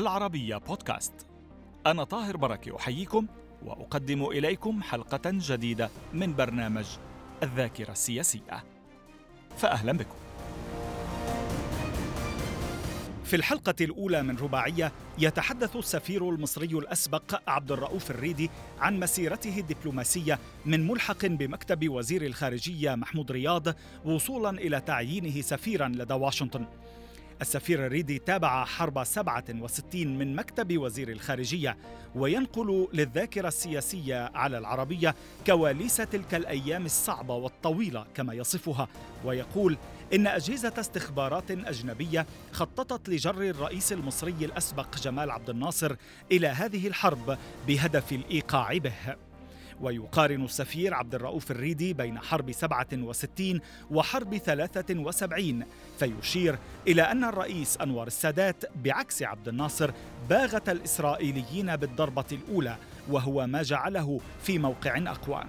العربية بودكاست. أنا طاهر بركة أحييكم وأقدم إليكم حلقة جديدة من برنامج الذاكرة السياسية. فأهلا بكم. في الحلقة الأولى من رباعية يتحدث السفير المصري الأسبق عبد الرؤوف الريدي عن مسيرته الدبلوماسية من ملحق بمكتب وزير الخارجية محمود رياض وصولا إلى تعيينه سفيرا لدى واشنطن. السفير الريدي تابع حرب 67 من مكتب وزير الخارجية وينقل للذاكرة السياسية على العربية كواليس تلك الأيام الصعبة والطويلة كما يصفها ويقول إن أجهزة استخبارات أجنبية خططت لجر الرئيس المصري الأسبق جمال عبد الناصر إلى هذه الحرب بهدف الإيقاع به. ويقارن السفير عبد الرؤوف الريدي بين حرب 67 وحرب 73 فيشير إلى أن الرئيس أنور السادات بعكس عبد الناصر باغت الإسرائيليين بالضربة الأولى وهو ما جعله في موقع أقوى.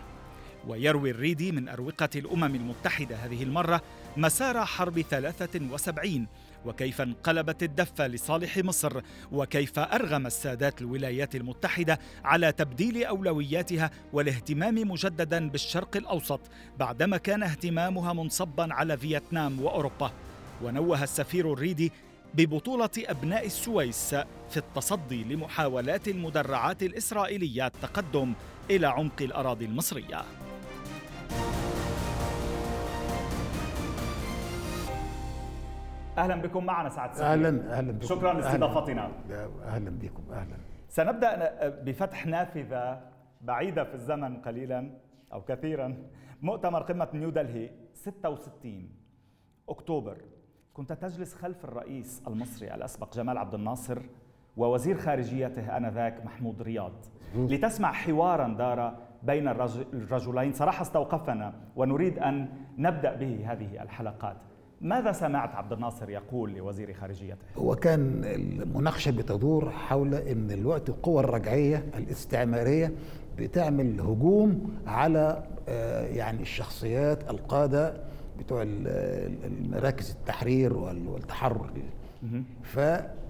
ويروي الريدي من أروقة الأمم المتحدة هذه المرة مسار حرب 73 وكيف انقلبت الدفة لصالح مصر وكيف أرغم السادات الولايات المتحدة على تبديل أولوياتها والاهتمام مجددا بالشرق الأوسط بعدما كان اهتمامها منصبا على فيتنام وأوروبا. ونوه السفير الريدي ببطولة أبناء السويس في التصدي لمحاولات المدرعات الإسرائيلية التقدم إلى عمق الأراضي المصرية. أهلا بكم معنا سعد سعيد أهلا أهلا بكم. شكرا لاستضافتنا. أهلا بكم. أهلا. سنبدأ بفتح نافذة بعيدة في الزمن قليلا أو كثيرا. مؤتمر قمة نيو دلهي 66 أكتوبر. كنت تجلس خلف الرئيس المصري الأسبق جمال عبد الناصر ووزير خارجيته آنذاك محمود رياض. لتسمع حوارا دار بين الرجلين صراحة استوقفنا ونريد أن نبدأ به هذه الحلقات. ماذا سمعت عبد الناصر يقول لوزير خارجيته؟ هو كان المناقشة بتدور حول أن الوقت القوى الرجعية الاستعمارية بتعمل هجوم على آه، يعني الشخصيات القادة بتوع مراكز التحرير والتحرر. ف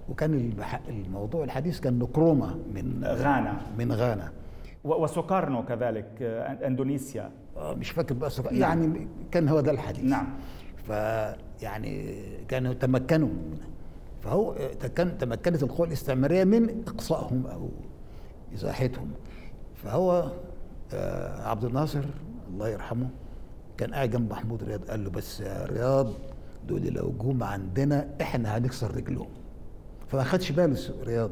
وكان الموضوع الحديث كان نكروما من غانا. من غانا. وسوكارنو كذلك آه، أندونيسيا. آه، مش فاكر بقى يعني كان هو ده الحديث. نعم. فيعني كانوا تمكنوا فهو تمكنت القوى الاستعمارية من إقصائهم أو إزاحتهم. فهو آه، عبد الناصر الله يرحمه كان قاعد جنب محمود رياض قال له بس يا رياض دول لو جم عندنا إحنا هنكسر رجلهم. فما خدش باله رياض.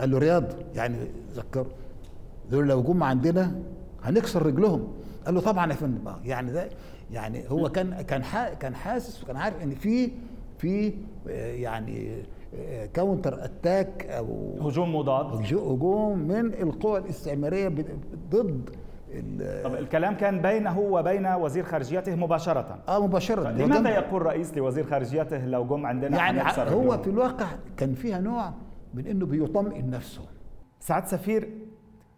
قال له رياض يعني ذكر دول لو جم عندنا هنكسر رجلهم. قال له طبعا يا فندم آه، يعني ده يعني هو كان كان كان حاسس وكان عارف إن في في آه، يعني counter attack أو هجوم مضاد. هجوم من القوى الاستعمارية ضد طب الكلام كان بينه وبين وزير خارجيته مباشرة. آه مباشرة. لماذا يقول رئيس لوزير خارجيته لو جم عندنا يعني هو في الواقع كان فيها نوع من إنه بيطمئن نفسه. سعادة السفير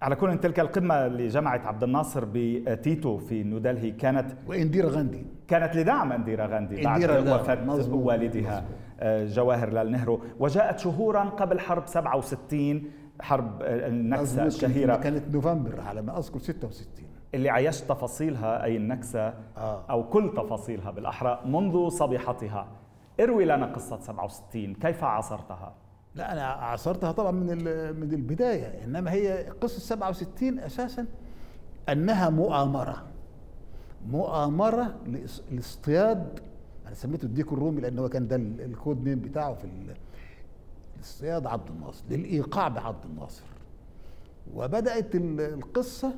على كل تلك القمة اللي جمعت عبد الناصر بتيتو في نيودلهي كانت وإنديرا غاندي. كانت لدعم إنديرا غاندي بعد وفاة والدها آه، جواهر لال نهرو. وجاءت شهورا قبل حرب 67 حرب النكسة الشهيرة. كانت نوفمبر على ما أذكر 66 اللي عايشت تفاصيلها أي النكسة آه. أو كل تفاصيلها بالأحرى منذ صبيحتها. اروي لنا قصة 67 كيف عاصرتها؟ لا أنا عاصرتها طبعا من من البداية إنما هي قصة 67 أساسا أنها مؤامرة. مؤامرة لاصطياد أنا سميته الديك الرومي لأن هو كان ده الكود نيم بتاعه في اصطياد عبد الناصر للإيقاع بعبد الناصر. وبدأت القصة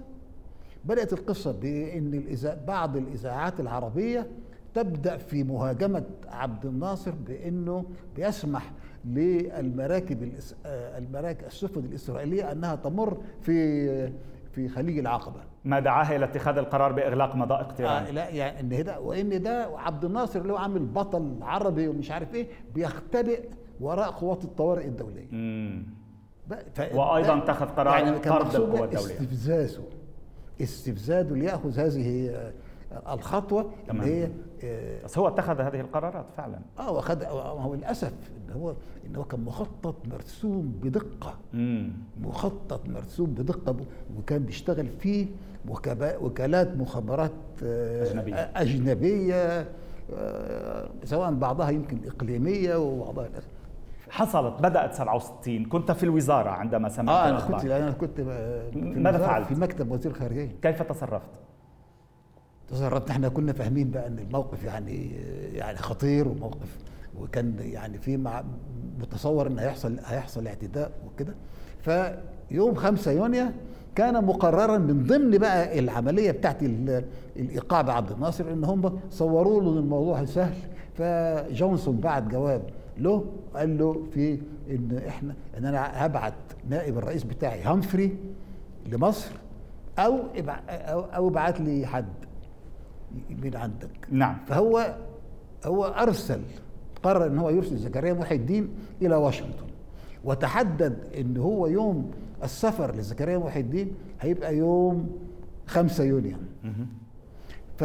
بدأت القصة بإن بعض الإذاعات العربية تبدأ في مهاجمة عبد الناصر بإنه بيسمح للمراكب آه، المراكب السفن الإسرائيلية أنها تمر في في خليج العقبة. ما دعاها إلى اتخاذ القرار بإغلاق مضائق تيران آه لا يعني إن ده وإن ده عبد الناصر اللي هو عامل بطل عربي ومش عارف إيه بيختبئ وراء قوات الطوارئ الدولية. امم وأيضا اتخذ قرار يعني طرد القوات الدولية. استفزازه استفزازه ليأخذ هذه الخطوة تمام. اللي هي بس هو اتخذ هذه القرارات فعلا آه واخد هو للأسف إن هو إن هو كان مخطط مرسوم بدقة امم مخطط مرسوم بدقة وكان بيشتغل فيه وكبا- وكالات مخابرات آه،. أجنبية آه، سواء بعضها يمكن إقليمية وبعضها. حصلت بدأت 67 كنت في الوزارة عندما سمعت آه أنا. كنت أنا كنت آه، في ماذا فعلت؟ في مكتب وزير الخارجيه كيف تصرفت تصرفت. إحنا كنا فاهمين بقى إن الموقف يعني يعني خطير وموقف وكان يعني في متصور إن هيحصل هيحصل اعتداء وكده. فيوم 5 يونيو كان مقررا من ضمن بقى العملية بتاعت ال- الإيقاع بعبد الناصر إن هم صوروا له الموضوع سهل. فجونسون بعت جواب له قال له في إن إحنا إن أنا هبعت نائب الرئيس بتاعي هامفري لمصر أو ابع- أو أو ابعت لي حد. من عندك. نعم. فهو هو أرسل قرر إن هو يرسل زكريا محي الدين إلى واشنطن. وتحدد إن هو يوم السفر لزكريا محي الدين هيبقى يوم 5 يونيو. ف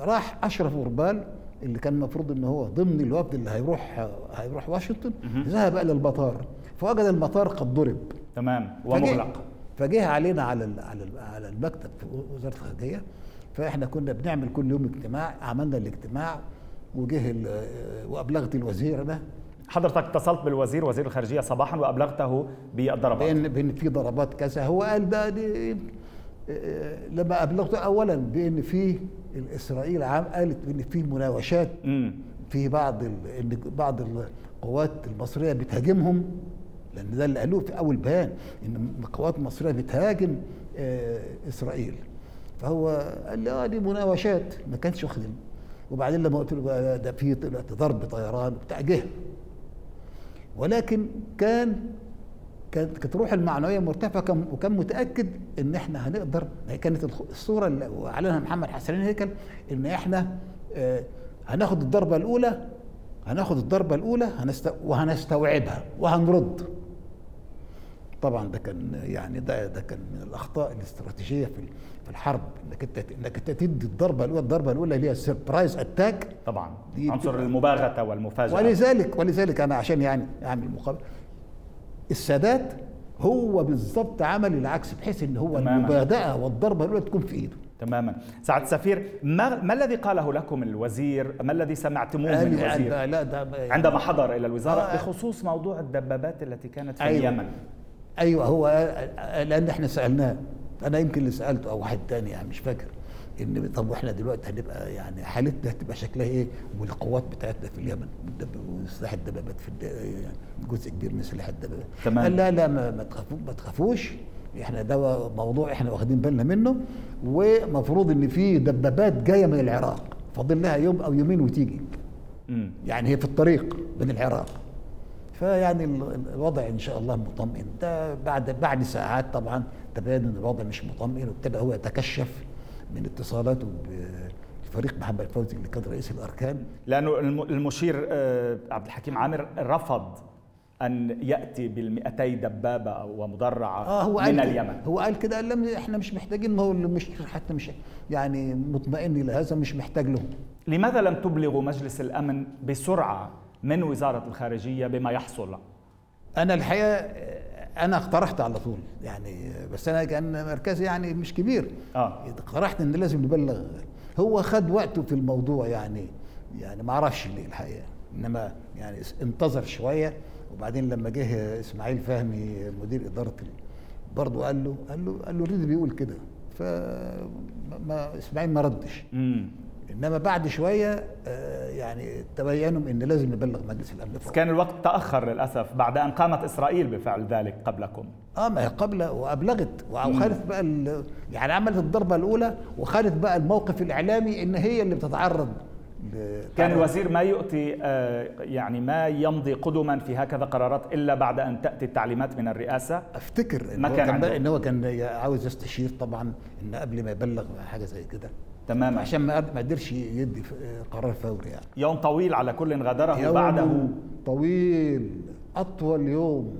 راح أشرف غربال اللي كان المفروض إن هو ضمن الوفد اللي هيروح هيروح واشنطن ذهب إلى المطار. فوجد المطار قد ضرب. تمام. ومغلق. فجه علينا على على ال- على المكتب في وزارة الخارجية فإحنا كنا بنعمل كل يوم اجتماع عملنا الاجتماع وجه وأبلغت الوزير أنا حضرتك اتصلت بالوزير وزير الخارجية صباحا وأبلغته بالضربات بان بإن في ضربات كذا. هو قال ده دي لما أبلغته اولا بإن في اسرائيل عام قالت إن في مناوشات في بعض ال... إن بعض القوات المصرية بتهاجمهم. لأن ده اللي قالوه في أول بيان إن القوات المصرية بتهاجم آه، إسرائيل. فهو قال لي آه دي مناوشات ما كانش واخد وبعدين لما قلت له ده في ضرب طيران وبتاع جه. ولكن كان كانت كانت روح المعنوية مرتفعة كان- وكان متأكد إن إحنا هنقدر هي كانت الصورة اللي أعلنها محمد حسنين هيكل إن إحنا آه، هناخد الضربة الأولى هناخد الضربة الأولى هنست... وهنستوعبها وهنرد. طبعا ده كان يعني ده ده كان من الأخطاء الاستراتيجية في في الحرب إنك أنت إنك أنت تدي الضربة الأولى الضربة الأولى اللي هي ال surprise attack طبعا. دي عنصر المباغتة والمفاجأة. ولذلك ولذلك أنا عشان يعني أعمل مقابله السادات هو بالظبط عمل العكس بحيث إن هو تماماً. المبادئة والضربة الأولى تكون في إيده. تماما. سعاده السفير ما, ما الذي قاله لكم الوزير؟ ما الذي سمعتموه من الوزير؟ لا ده عندما حضر إلى الوزارة آه. بخصوص موضوع الدبابات التي كانت في أيوة. اليمن. أيوه هو لأن إحنا سألناه. أنا يمكن اللي سألته أو واحد تاني يعني مش فاكر. إن طب وإحنا دلوقتي هنبقى يعني حالتنا هتبقى شكلها إيه؟ والقوات بتاعتنا في اليمن. وسلاح الدبابات في جزء كبير من سلاح الدبابات. تمام. قال لا لا ما, ما تخافوا ما تخافوش. إحنا ده موضوع إحنا واخدين بالنا منه. ومفروض إن في دبابات جاية من العراق. فاضل لها يوم أو يومين وتيجي. يعني هي في الطريق من العراق. فيعني ال- ال- الوضع إن شاء الله مطمئن. ده بعد بعد ساعات طبعا تبين إن الوضع مش مطمئن وابتدى هو يتكشف من اتصالاته بفريق محمد فوزي اللي كان رئيس الأركان. لأنه الم- المشير آه، عبد الحكيم عامر رفض أن يأتي بال 200 دبابة ومدرعة آه هو من قال اليمن. هو قال كده قال لم إحنا مش محتاجين ما هو مش حتى مش يعني مطمئن إلى هذا مش محتاج له لماذا لم تبلغوا مجلس الأمن بسرعة من وزارة الخارجية بما يحصل؟ أنا الحقيقة أنا اقترحت على طول يعني بس أنا كان مركزي يعني مش كبير. آه. اقترحت إن لازم نبلغ. هو خد وقته في الموضوع يعني يعني ما أعرفش ليه الحقيقة. إنما يعني انتظر شوية وبعدين لما جه إسماعيل فهمي مدير إدارة برضه قال له قال له قال له الريدي بيقول كده. ف ما إسماعيل ما ردش. إنما بعد شوية آه، يعني تبينوا إن لازم نبلغ مجلس الامن بس. كان الوقت تأخر للأسف بعد أن قامت إسرائيل بفعل ذلك قبلكم. آه ما هي قبل وأبلغت. وخدت بقى يعني عملت الضربة الأولى وخدت بقى الموقف الإعلامي إن هي اللي بتتعرض كان الوزير ما يؤتي آه، يعني ما يمضي قدما في هكذا قرارات إلا بعد أن تأتي التعليمات من الرئاسة. أفتكر ما كان كان. إن هو كان عاوز يستشير طبعا إن قبل ما يبلغ حاجة زي كده. تماما. عشان ما قدرش يدي قرار فوري يعني. يوم طويل على كل غادره يوم بعده. طويل أطول يوم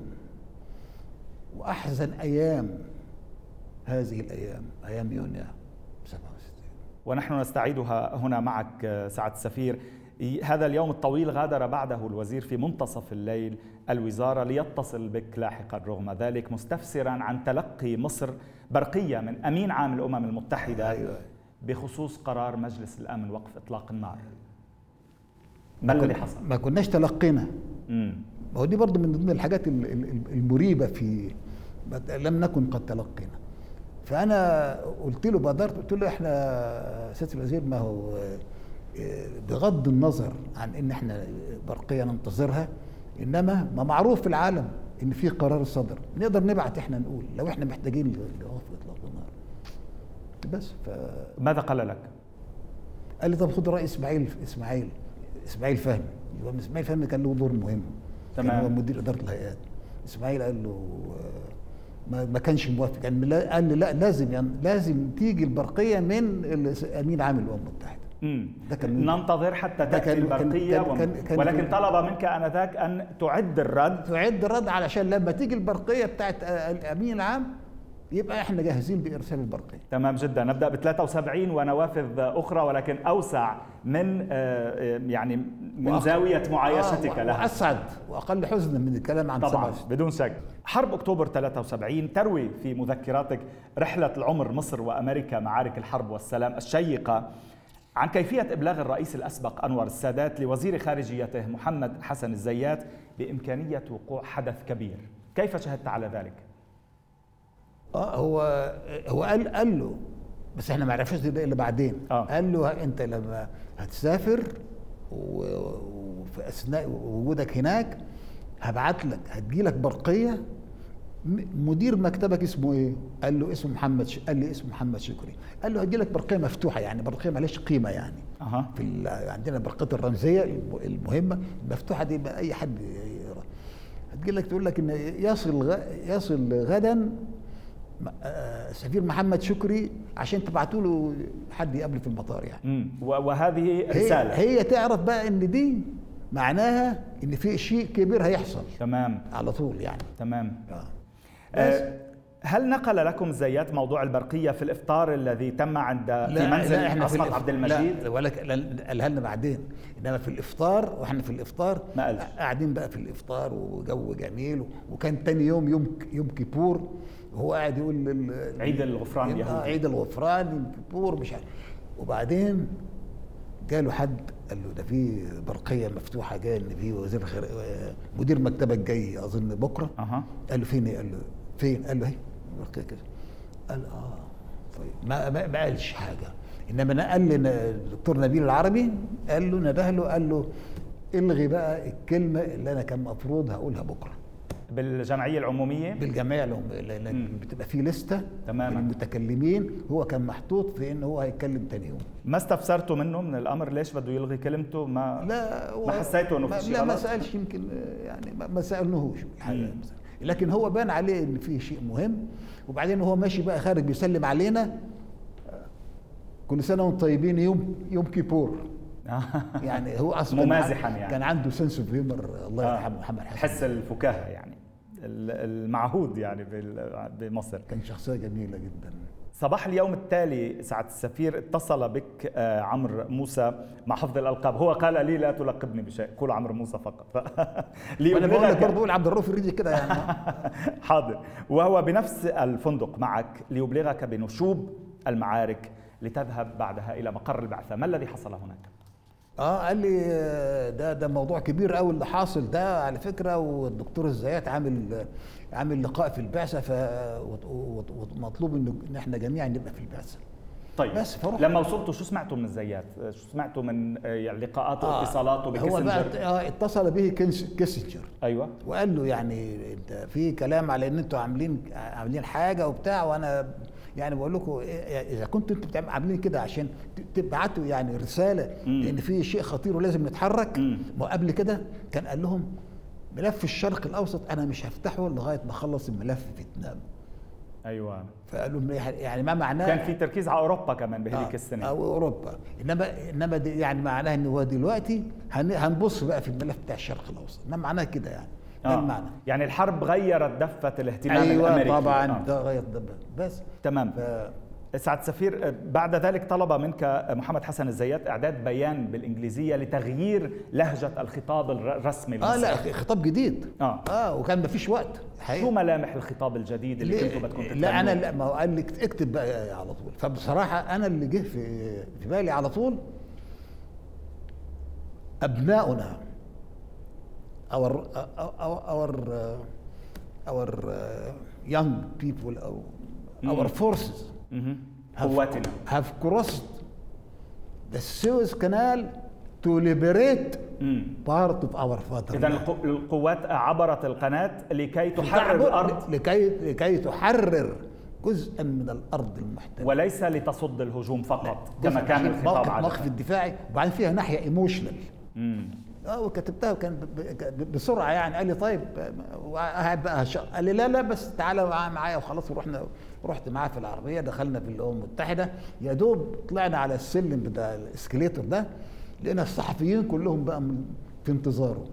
وأحزن أيام. هذه الأيام أيام يونيو ونحن نستعيدها هنا معك سعادة السفير. هذا اليوم الطويل غادر بعده الوزير في منتصف الليل الوزارة ليتصل بك لاحقا رغم ذلك مستفسرا عن تلقي مصر برقية من أمين عام الأمم المتحدة. أيوة. بخصوص قرار مجلس الأمن وقف إطلاق النار. ما الذي حصل؟ ما كناش تلقينا. ما هو دي برضه من ضمن الحاجات المريبة في لم نكن قد تلقينا. فأنا قلت له بادرت قلت له إحنا سيادة الوزير ما هو بغض النظر عن إن إحنا برقية ننتظرها إنما ما معروف في العالم إن في قرار صدر. نقدر نبعت إحنا نقول لو إحنا محتاجين لوقف إطلاق النار. بس ف ماذا قال لك؟ قال لي طب خد رأي إسماعيل إسماعيل إسماعيل فهمي. إسماعيل فهمي كان له دور مهم. تمام. كان هو مدير إدارة الهيئات. إسماعيل قال له ما, ما كانش موافق. يعني قال لي لا لازم يعني لازم تيجي البرقية من أمين عام الأمم المتحدة. ده كان ننتظر حتى تأتي البرقية كان كان كان ولكن طلب منك آنذاك أن تعد الرد. تعد الرد علشان لما تيجي البرقية بتاعت الأمين العام يبقى إحنا جاهزين بإرسال البرقية. تمام جدا. نبدأ ب 73 ونوافذ أخرى ولكن أوسع من آه، آه، يعني من زاوية معايشتك آه لها. وأسعد وأقل حزنا من الكلام عن طبعا بدون شك. حرب أكتوبر 73 تروي في مذكراتك رحلة العمر مصر وأمريكا معارك الحرب والسلام الشيقة عن كيفية إبلاغ الرئيس الأسبق أنور السادات لوزير خارجيته محمد حسن الزيات بإمكانية وقوع حدث كبير. كيف شهدت على ذلك؟ آه هو هو قال قال له بس إحنا ما عرفناش ده الا بعدين آه. قال له أنت لما هتسافر وفي أثناء وجودك هناك هبعت لك هتجي لك برقية مدير مكتبك اسمه إيه؟ قال له اسمه محمد ش... قال لي اسمه محمد شكري قال له هتجي لك برقية مفتوحة يعني برقية مالهاش قيمة يعني أه. في ال... عندنا برقية الرمزية المهمة المفتوحه دي اي حد هتجي لك تقول لك إن يصل غ... يصل غدا آه، سفير محمد شكري عشان تبعتوا له حد يقابله في المطار يعني. وهذه رساله هي, هي تعرف بقى إن دي معناها إن في شيء كبير هيحصل. تمام. على طول يعني. تمام. آه. آه، هل نقل لكم الزيات موضوع البرقية في الإفطار الذي تم عند في منزل لا إحنا في عبد المجيد؟ لا ولا قالها لنا بعدين. إنما في الإفطار وإحنا في الإفطار ما قالش. قاعدين بقى في الإفطار وجو جميل وكان تاني يوم يوم يوم كيبور. وهو قاعد يقول عيد الغفران اليهودي آه عيد الغفران يوم كيبور مش عارف. وبعدين جاله حد قال له ده في برقية مفتوحة جاية إن في وزير خير مدير مكتبك جاي أظن بكرة. أه. قال له فين قال له فين؟ قال له أهي كده. قال آه طيب. ما ما قالش حاجة. إنما نقل لنا الدكتور نبيل العربي قال له نده له قال له إلغي بقى الكلمة اللي أنا كان المفروض هقولها بكرة. بالجمعية العمومية؟ بالجمعية العموميه بتبقى في لستة تماما. المتكلمين. هو كان محطوط في ان هو هيتكلم تاني يوم. ما استفسرتوا منه من الأمر؟ ليش بده يلغي كلمته؟ ما لا ما حسيتوا إنه في شيء لا ما سألش يمكن يعني ما سألناهوش الحقيقة. لكن هو بان عليه إن في شيء مهم. وبعدين هو ماشي بقى خارج بيسلم علينا. كل سنة وأنتم طيبين يوم يوم كيبور. يعني هو أصلا ممازحا يعني. كان عنده sense of humor الله آه. يرحمه محمد حسن. حس الفكاهة يعني. المعهود يعني بمصر. كان شخصية جميلة جدا. صباح اليوم التالي سعادة السفير اتصل بك آه، عمرو موسى مع حفظ الألقاب. هو قال لي لا تلقبني بشيء قول عمرو موسى فقط. ف... أنا بقول لك برضه عبد الرؤوف الريدي كده يعني. حاضر. وهو بنفس الفندق معك ليبلغك بنشوب المعارك لتذهب بعدها إلى مقر البعثة. ما الذي حصل هناك؟ آه قال لي ده ده موضوع كبير قوي اللي حاصل ده على فكرة والدكتور الزيات عامل عامل لقاء في البعثة ف ومطلوب إن إحنا جميعا نبقى في البعثة طيب بس فروح لما وصلتوا شو سمعتوا من الزيات؟ شو سمعتوا من يعني لقاءات واتصالاته آه بكيسنجر؟ هو بقى آه اتصل به كيسنجر أيوه وقال له يعني انت في كلام على إن أنتوا عاملين عاملين حاجة وبتاع وأنا يعني بقول لكم إذا كنتوا أنتوا عاملين كده عشان تبعتوا يعني رسالة مم. إن في شيء خطير ولازم نتحرك ما قبل كده كان قال لهم ملف الشرق الأوسط أنا مش هفتحه لغاية ما أخلص الملف فيتنام. أيوه. فقالوا يعني ما معناه كان في تركيز على أوروبا كمان بهذيك آه السنة. أو أوروبا. انما إنما يعني معناه إن هو دلوقتي هنبص بقى في الملف بتاع الشرق الأوسط. ما معناه كده يعني. ده آه. المعنى؟ يعني الحرب غيرت دفة الاهتمام أيوة الأمريكي. طبعا. آه. غيرت دفه بس. تمام. سعد سفير بعد ذلك طلب منك محمد حسن الزيات إعداد بيان بالإنجليزية لتغيير لهجة الخطاب الرسمي آه لا خطاب جديد. آه. آه وكان ما فيش وقت. حقيقة. شو ملامح الخطاب الجديد اللي كنتوا بدكم لا أنا لا ما هو قال لي اكتب بقى على طول. فبصراحة أنا اللي جه في في بالي على طول أبناؤنا. our our our young people أو our forces قواتنا. have crossed the Suez Canal to liberate part of our fatherland. إذا القوات عبرت القناة لكي تحرر الأرض. لكي لكي تحرر جزءا من الأرض المحتلة. وليس لتصد الهجوم فقط كما كان الخطاب عاده موقف الدفاعي وبعدين فيها ناحية emotional آه وكتبتها وكان بسرعة يعني. قال لي طيب قاعد بقى قال لي لا لا بس تعالى معايا. وخلاص ورحنا رحت معاه في العربية دخلنا في الأمم المتحدة. يا دوب طلعنا على السلم بتاع الإسكليتر ده لقينا الصحفيين كلهم بقى في انتظاره.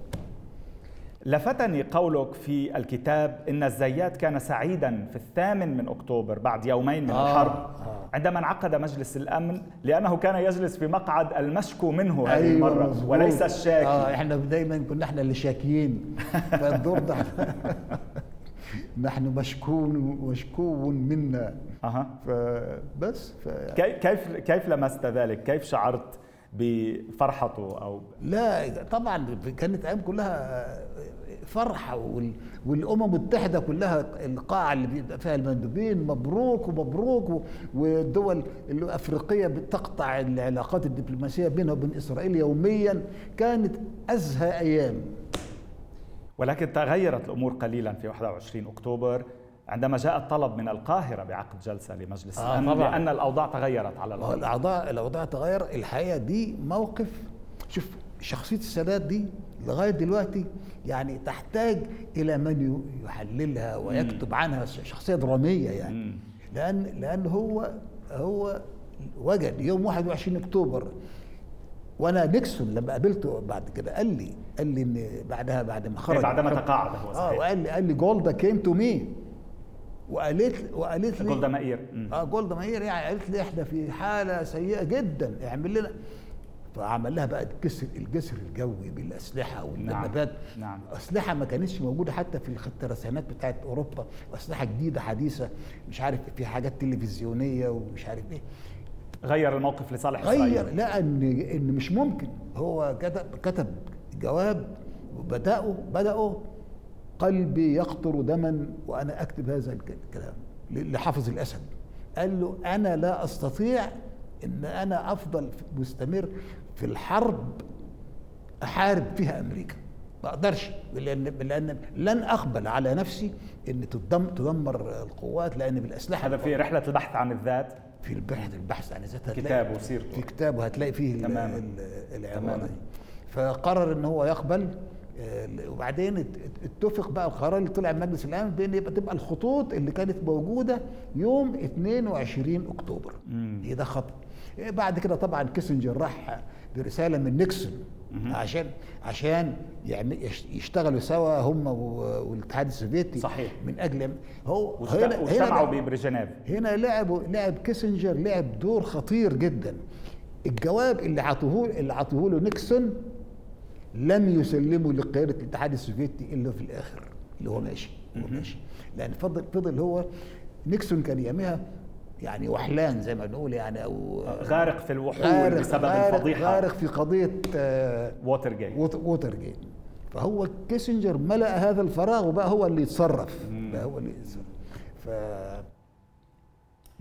لفتني قولك في الكتاب إن الزيات كان سعيدا في الثامن من أكتوبر بعد يومين من آه. الحرب. آه. عندما انعقد مجلس الأمن لأنه كان يجلس في مقعد المشكو منه هذه أيوة المرة مزبوط. وليس الشاكي. آه إحنا دايما كنا إحنا اللي شاكيين. فالدور ده نحن مشكون مشكو منا. أها. فبس ف... كيف كيف لمست ذلك؟ كيف شعرت؟ بفرحته أو لا طبعا كانت أيام كلها فرحة والأمم المتحدة كلها القاعه اللي بيبقى فيها المندوبين مبروك ومبروك والدول الأفريقية بتقطع العلاقات الدبلوماسية بينها وبين إسرائيل يوميا. كانت أزهى أيام. ولكن تغيرت الأمور قليلا في 21 أكتوبر. عندما جاء الطلب من القاهرة بعقد جلسة لمجلس آه الأمن طبعا. لأن الأوضاع تغيرت على الأرض. الأوضاع الأوضاع تغير. الحقيقة دي موقف شوف شخصية السادات دي لغاية دلوقتي يعني تحتاج إلى من يحللها ويكتب عنها شخصية درامية يعني. لأن لأن هو هو وجد يوم 21 أكتوبر وأنا نيكسون لما قابلته بعد كده قال لي قال لي إن بعدها بعد ما خرج بعدما تقاعد هو صحيح. آه وقال لي قال لي جولدا came to me وقالت وقالت لي جولدا مائير. آه جولدا مائير يعني قالت لي إحنا في حالة سيئة جدا اعمل لنا. فعمل لها بقى الجسر الجسر الجوي بالأسلحة والدبابات نعم. نعم. أسلحة ما كانتش موجودة حتى في الترسانات بتاعت أوروبا. أسلحة جديدة حديثة مش عارف في حاجات تلفزيونية ومش عارف إيه. غير الموقف لصالح غير إسرائيل. لا ان إن مش ممكن. هو كتب كتب جواب وبداوا بداوا قلبي يقطر دما وأنا أكتب هذا الكلام لحافظ الأسد. قال له أنا لا أستطيع إن أنا أفضل مستمر في الحرب أحارب فيها أمريكا. ما أقدرش لأن لأن لن أقبل على نفسي إن تدمر القوات لأن بالأسلحة هذا في رحلة البحث عن الذات؟ في رحلة البحث عن الذات. كتاب وسيرته في كتابه هتلاقي فيه العبارة. دي فقرر إن هو يقبل وبعدين اتفق بقى القرار اللي طلع من مجلس الأمن بإن يبقى تبقى الخطوط اللي كانت موجودة يوم 22 أكتوبر. هي ده خط بعد كده طبعا كيسنجر راح برسالة من نيكسون عشان عشان يعني يشتغلوا سوا هم والاتحاد السوفيتي صحيح. من أجل هو هنا واجتمعوا ببرجنيف هنا لعبوا لعب كيسنجر لعب دور خطير جدا. الجواب اللي عطوه اللي عطوه له نيكسون لم يسلموا لقيادة الاتحاد السوفيتي إلا في الآخر اللي هو ماشي هو ماشي. لأن فضل فضل هو نيكسون كان أيامها يعني وحلان زي ما بنقول يعني أو غارق في الوحول بسبب غارق الفضيحة. غارق في قضية آه ووتر جيت ووتر جيت فهو كيسنجر ملأ هذا الفراغ وبقى هو اللي يتصرف بقى هو اللي يتصرف. ف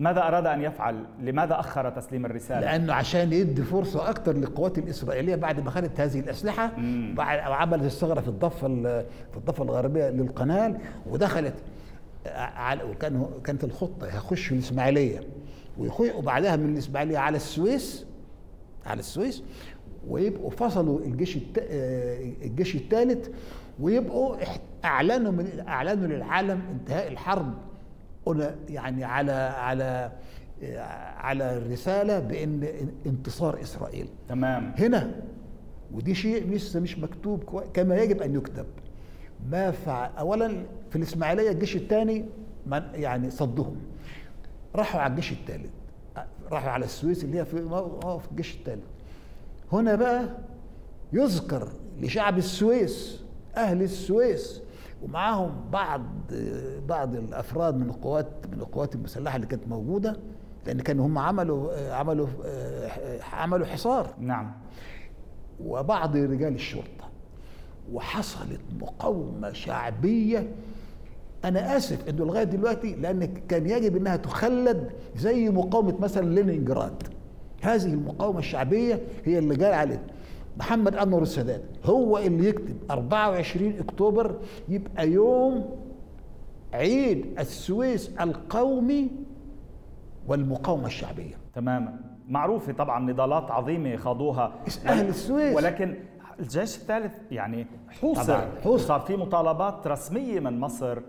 ماذا أراد أن يفعل؟ لماذا أخر تسليم الرسالة؟ لأنه عشان يدي فرصة أكثر للقوات الإسرائيلية بعد ما خدت هذه الأسلحة بعد عملت الثغرة في الضفة في الضفة الغربية للقناة ودخلت على وكان كانت الخطة هيخش الإسماعيلية وبعدها من الإسماعيلية على السويس على السويس ويبقوا فصلوا الجيش الجيش الثالث ويبقوا أعلنوا من أعلنوا للعالم انتهاء الحرب يعني على على على الرسالة بأن انتصار إسرائيل. تمام. هنا ودي شيء لسه مش مكتوب كما يجب أن يكتب. ما فعل اولا في الإسماعيلية الجيش الثاني يعني صدهم. راحوا على الجيش الثالث. راحوا على السويس اللي هي في موقف الجيش الثالث. هنا بقى يذكر لشعب السويس أهل السويس ومعاهم بعض بعض الأفراد من القوات من القوات المسلحة اللي كانت موجودة لأن كانوا هم عملوا عملوا عملوا حصار. نعم. وبعض رجال الشرطة. وحصلت مقاومة شعبية. أنا آسف إنه لغاية دلوقتي لأن كان يجب إنها تخلد زي مقاومة مثلا لينينجراد. هذه المقاومة الشعبية هي اللي عليه محمد أنور السادات. هو اللي يكتب 24 أكتوبر يبقى يوم عيد السويس القومي والمقاومة الشعبية. تماما معروفة طبعا نضالات عظيمة خاضوها. أهل السويس؟ ولكن الجيش الثالث يعني حوصر. حوصر. صار في مطالبات رسمية من مصر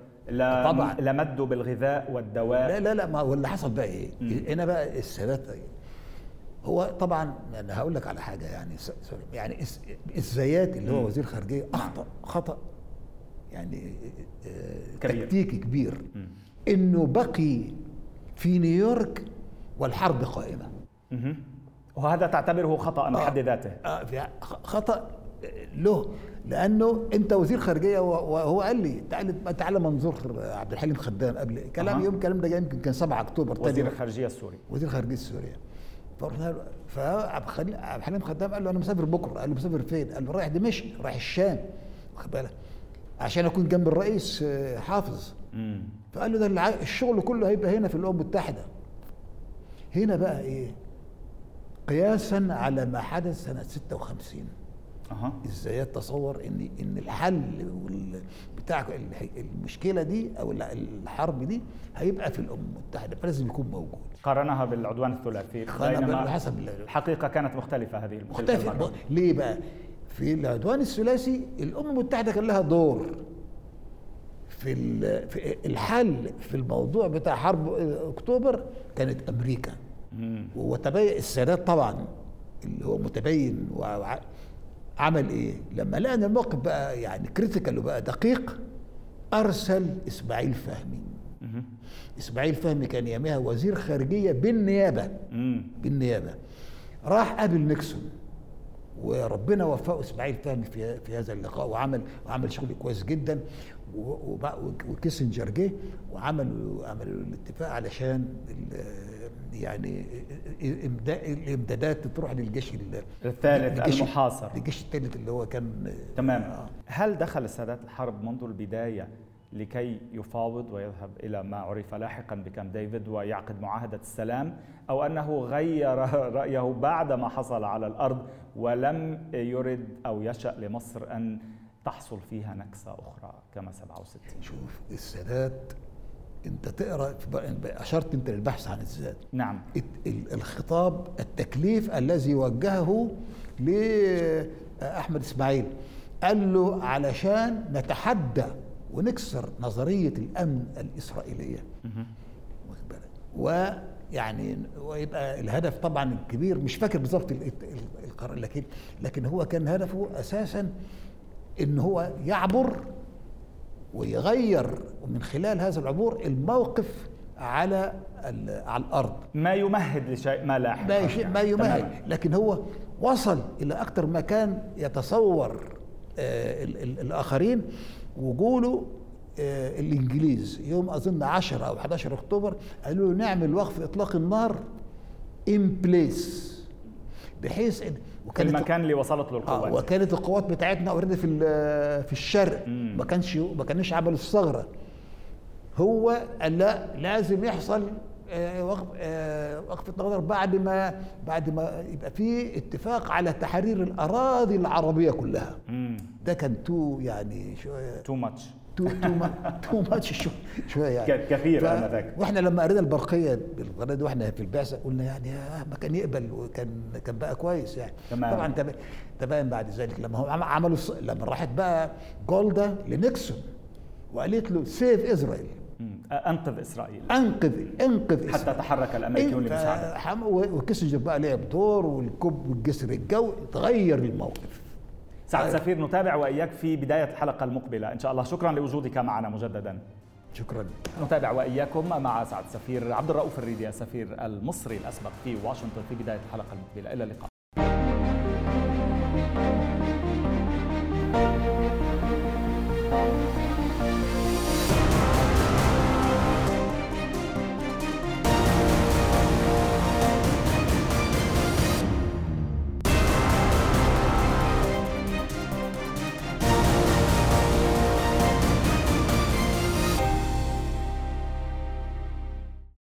طبعا. لمده بالغذاء والدواء. لا لا لا ما هو اللي حصل بقى إيه؟ هنا بقى السادات هو طبعا أنا هقول لك على حاجة يعني سوري يعني الزيات اللي هو وزير خارجية أخطأ خطأ يعني كبير. تكتيكي كبير. م. إنه بقي في نيويورك والحرب قائمة. وهذا تعتبره خطأ بحد آه. ذاته. آه خطأ له. لأنه أنت وزير خارجية وهو قال لي تعال تعال منظور عبد الحليم خدام قبل كلام أه. يوم الكلام ده يمكن كان 7 أكتوبر وزير الخارجيه السوري. وزير الخارجيه السورية. فرحنا له فعبد الحليم خدام قال له أنا مسافر بكرة قال له مسافر فين؟ قال له رايح دمشق رايح الشام واخد بالك عشان أكون جنب الرئيس حافظ مم. فقال له ده الشغل كله هيبقى هنا في الأمم المتحدة هنا بقى إيه؟ قياسا على ما حدث سنة 56 أه. إزاي تصور إن إن الحل بتاع المشكلة دي أو الحرب دي هيبقى في الأمم المتحدة فلازم يكون موجود. قارنها بالعدوان الثلاثي. بينما حسب الحقيقة كانت مختلفة هذه مختلفة. ليه بقى؟ في العدوان الثلاثي الأمم المتحدة كان لها دور في في الحل في الموضوع بتاع حرب أكتوبر كانت أمريكا. وتبين السادات طبعا اللي هو متبين عمل إيه؟ لما لقى إن الموقف بقى يعني كريتيكال وبقى دقيق أرسل إسماعيل فهمي. إسماعيل فهمي كان يومها وزير خارجية بالنيابة. بالنيابة. راح قابل نيكسون. وربنا وفقه إسماعيل فهمي في في هذا اللقاء وعمل وعمل شغل كويس جدا. وكيسنجر جه وعملوا عملوا الاتفاق علشان يعني الإمدادات تروح للجيش الثالث المحاصر. الجيش الثالث اللي هو كان تمام. آه. هل دخل السادات الحرب منذ البداية لكي يفاوض ويذهب إلى ما عرف لاحقا بكام ديفيد ويعقد معاهدة السلام أو أنه غير رأيه بعد ما حصل على الأرض ولم يرد أو يشأ لمصر أن تحصل فيها نكسة أخرى كما 67 شوف السادات انت تقرأ اشرت انت للبحث عن الذات. نعم. الخطاب التكليف الذي وجهه لاحمد إسماعيل. قال له علشان نتحدى ونكسر نظرية الأمن الإسرائيلية. ويعني ويبقى الهدف طبعا الكبير مش فاكر بالظبط القرار لكن لكن هو كان هدفه أساسا إن هو يعبر ويغير من خلال هذا العبور الموقف على على الأرض. ما يمهد لشيء ما لاحق ما, يعني. ما يمهد. لكن هو وصل إلى أكثر ما كان يتصور آه الآخرين وقولوا آه الإنجليز. يوم أظن 10 أو 11 أكتوبر قالوا له نعمل وقف إطلاق النار in place بحيث إن وكانت المكان اللي وصلت له القوات. آه وكانت القوات بتاعتنا already في في الشرق. مم. ما كانش ما كانش عملوا الثغرة. هو قال لا لازم يحصل آه وقف آه وقف النار بعد ما بعد ما يبقى في اتفاق على تحرير الأراضي العربية كلها. ده كان too يعني شوية too much too too too much شوية. يعني. كثير انذاك وإحنا لما قرينا البرقية بالقناه وإحنا في البعثة قلنا يعني ما كان يقبل وكان كان بقى كويس يعني. تمام. طبعا تبين بعد ذلك لما هم عملوا لما راحت بقى جولدا لنيكسون وقالت له save Israel أنقذ إسرائيل. انقذ أنقذ حتى إسرائيل. تحرك الأمريكيون لمساعدته وكيسنجر بقى لعب دور والكب والجسر الجوي تغير الموقف. سعد سفير نتابع وإياك في بداية الحلقة المقبلة. إن شاء الله شكرا لوجودك معنا مجددا. شكرا. نتابع وإياكم مع سعد السفير عبد الرؤوف الريدي السفير المصري الأسبق في واشنطن في بداية الحلقة المقبلة. إلى اللقاء.